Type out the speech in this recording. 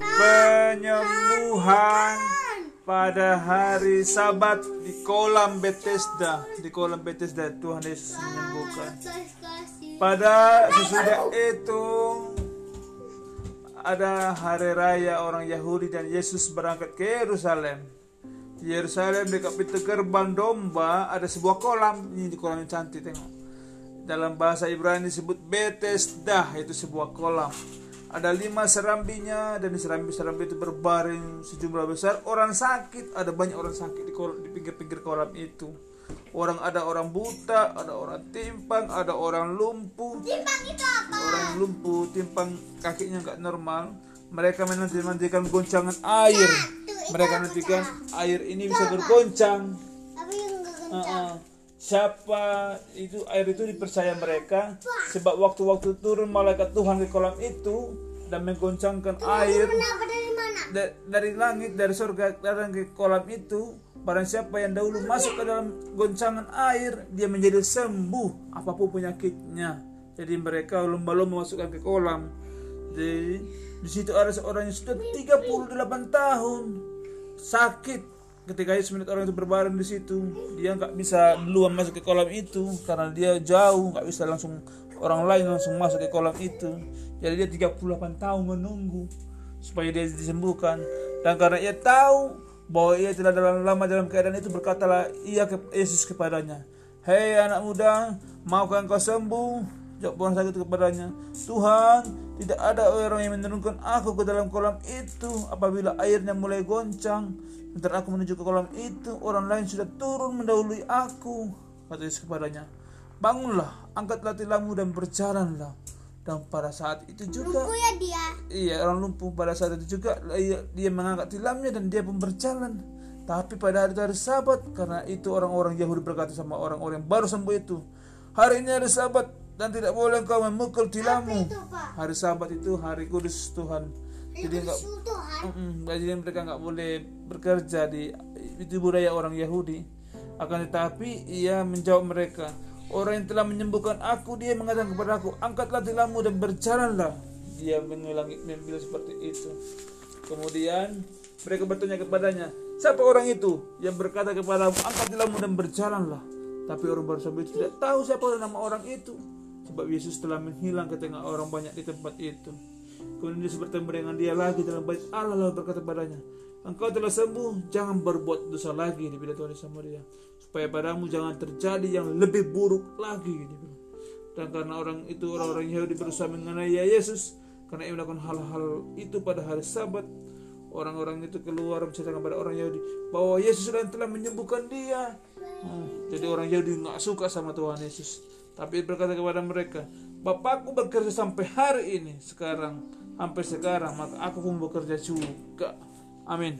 penyembuhan pada hari Sabat di kolam Bethesda. Di kolam Bethesda Tuhan Yesus menyembuhkan. Pada sesudah itu ada hari raya orang Yahudi dan Yesus berangkat ke Yerusalem. Di Yerusalem dekat pintu gerbang domba ada sebuah kolam. Ini di kolam yang cantik tengok. Dalam bahasa Ibrani disebut Bethesda, itu sebuah kolam. Ada lima serambinya dan di serambi-serambi itu berbaring sejumlah besar orang sakit. Ada banyak orang sakit di, kolam, di pinggir-pinggir kolam itu. Orang ada orang buta, ada orang timpang, ada orang lumpuh. Timpang itu apa? Orang lumpuh, timpang kakinya nggak normal. Mereka menanti nantikan goncangan air. Mereka nantikan air ini bisa bergoncang. Tapi yang enggak Uh, uh. Siapa itu air itu dipercaya mereka? Sebab waktu-waktu turun malaikat Tuhan ke kolam itu dan menggoncangkan air Kenapa dari mana? da- dari langit dari surga datang ke kolam itu. Barang siapa yang dahulu masuk ke dalam goncangan air dia menjadi sembuh apa pun penyakitnya. Jadi mereka lomba-lomba masukkan ke kolam. Di di situ ada seorang yang sudah 38 tahun sakit ketika Yesus melihat orang itu berbaring di situ dia nggak bisa duluan masuk ke kolam itu karena dia jauh nggak bisa langsung orang lain langsung masuk ke kolam itu. Jadi dia 38 tahun menunggu supaya dia disembuhkan. Dan karena ia tahu bahwa ia telah dalam lama dalam keadaan itu berkatalah ia ke Yesus kepadanya hei anak muda maukah engkau sembuh? Jawab orang sakit kepadanya Tuhan tidak ada orang yang menurunkan aku ke dalam kolam itu apabila airnya mulai goncang Sementara aku menuju ke kolam itu orang lain sudah turun mendahului aku kata Yesus kepadanya bangunlah angkatlah tilammu dan berjalanlah dan pada saat itu juga Lumpuh ya dia. Iya orang lumpuh pada saat itu juga dia, dia mengangkat tilamnya dan dia pun berjalan. Tapi pada hari itu hari Sabat karena itu orang-orang Yahudi berkata sama orang-orang yang baru sembuh itu, hari ini hari Sabat dan tidak boleh engkau memukul tilammu. Itu. Hari Sabat itu hari kudus Tuhan. Jadi enggak jadi mereka nggak boleh bekerja di itu budaya orang Yahudi. Akan tetapi ia menjawab mereka, orang yang telah menyembuhkan aku dia mengatakan kepada aku, angkatlah tilammu dan berjalanlah. Dia mengulangi bilang seperti itu. Kemudian mereka bertanya kepadanya, siapa orang itu yang berkata kepada angkat tilammu dan berjalanlah. Tapi orang itu tidak tahu siapa nama orang itu. Sebab Yesus telah menghilang ke tengah orang banyak di tempat itu. Kemudian Yesus bertemu dengan dia lagi dalam bait Allah lalu berkata padanya, Engkau telah sembuh, jangan berbuat dosa lagi, dibilang Tuhan Yesus sama dia. Supaya padamu jangan terjadi yang lebih buruk lagi, dia bilang. Dan karena orang itu orang-orang Yahudi berusaha mengenai Yesus, karena ia melakukan hal-hal itu pada hari Sabat, orang-orang itu keluar menceritakan pada orang Yahudi bahwa Yesus sudah telah menyembuhkan dia. Hmm, jadi orang Yahudi nggak suka sama Tuhan Yesus. Tapi berkata kepada mereka, Bapakku bekerja sampai hari ini, sekarang sampai sekarang, maka aku pun bekerja juga. Amin.